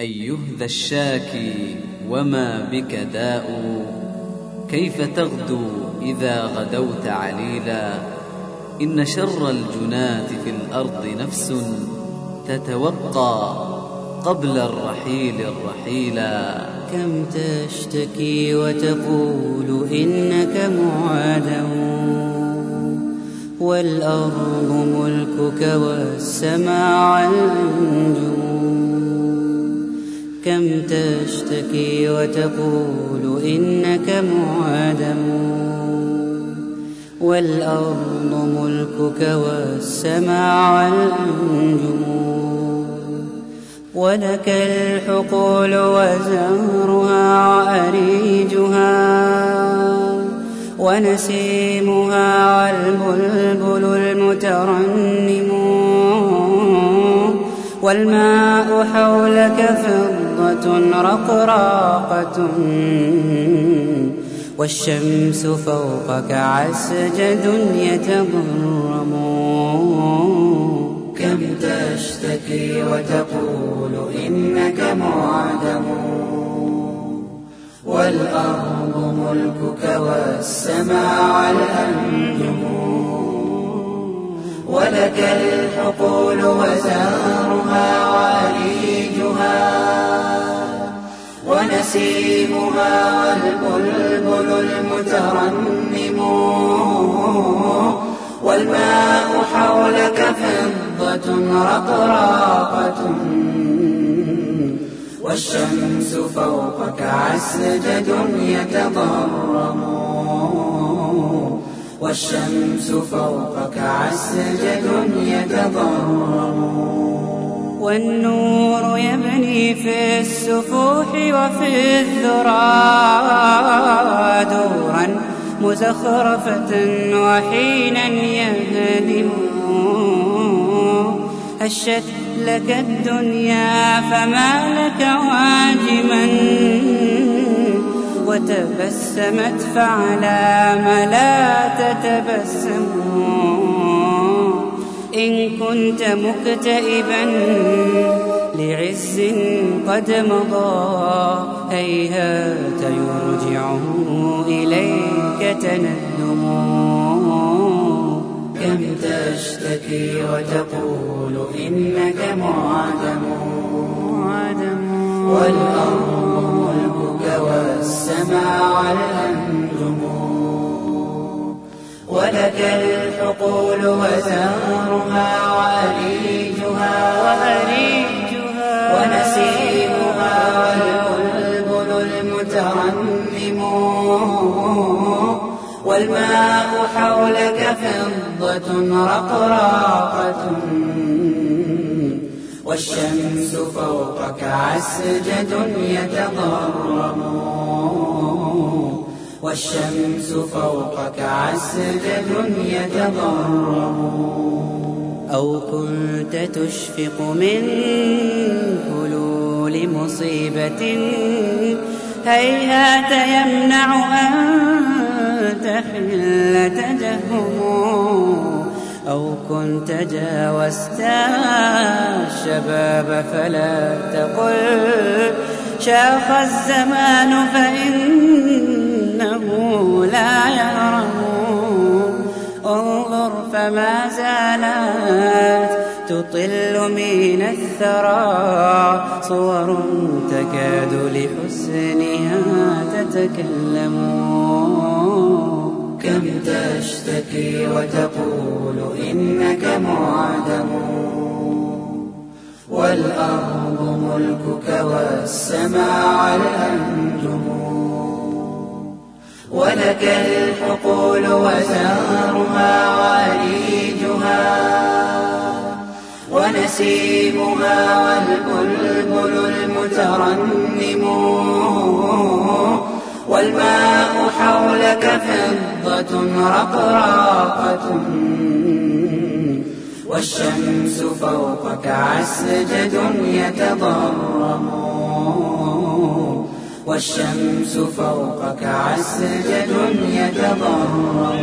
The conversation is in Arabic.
أيه ذا الشاكي وما بك داء؟ كيف تغدو إذا غدوت عليلا؟ إن شر الجنات في الأرض نفس تتوقى قبل الرحيل الرحيلا. كم تشتكي وتقول إنك معادم والأرض ملكك والسماء الأنجم كم تشتكي وتقول إنك معادم والأرض ملكك والسماء الأنجم ولك الحقول وزهرها وأريجها. ونسيمها والبلبل المترنم. والماء حولك فضة رقراقة والشمس فوقك عسجد يتضرم كم تشتكي وتقول إنك معدم؟ والأرض ملكك والسماء الأنجم ولك الحقول وزارها وأريجها ونسيمها والبلبل المترنم والماء حولك فضة رقراقة والشمس فوقك عسجد يتضرم والشمس فوقك عسجد يتضرم والنور يبني في السفوح وفي الذرى. دورا مزخرفة وحينا يهدم. هشت لك الدنيا فما لك واجما. وتبسمت فعلى ما لا تتبسم إن كنت مكتئبا لعز قد مضى هيهات يرجعه إليك تندم. كم تشتكي وتقول إنك معدم. والأرض والسماء الأنجم ولك الحقول وزهرها وأريجها وأريجها ونسيمها والبلبل المترنم والماء حولك فضة رقراقة. والشمس فوقك عسجد يتضرم والشمس فوقك عسجد يتضرم أو كنت تشفق من حلول مصيبة هيهات يمنع أن تحل تجهم أو كنت جاوزت الشباب فلا تقل شاخ الزمان فإنه لا يهرم انظر فما زالت تطل من الثرى. صور تكاد لحسنها تتكلم. كم تشتكي وتقول إنك معدم. والأرض ملكك والسماء الأنجم ولك الحقول وزارها وأريجها ونسيمها والبلبل المترنم. والماء حولك فضة رقراقة. والشمس فوقك عسجد يتضرم. والشمس فوقك عسجد يتضرم.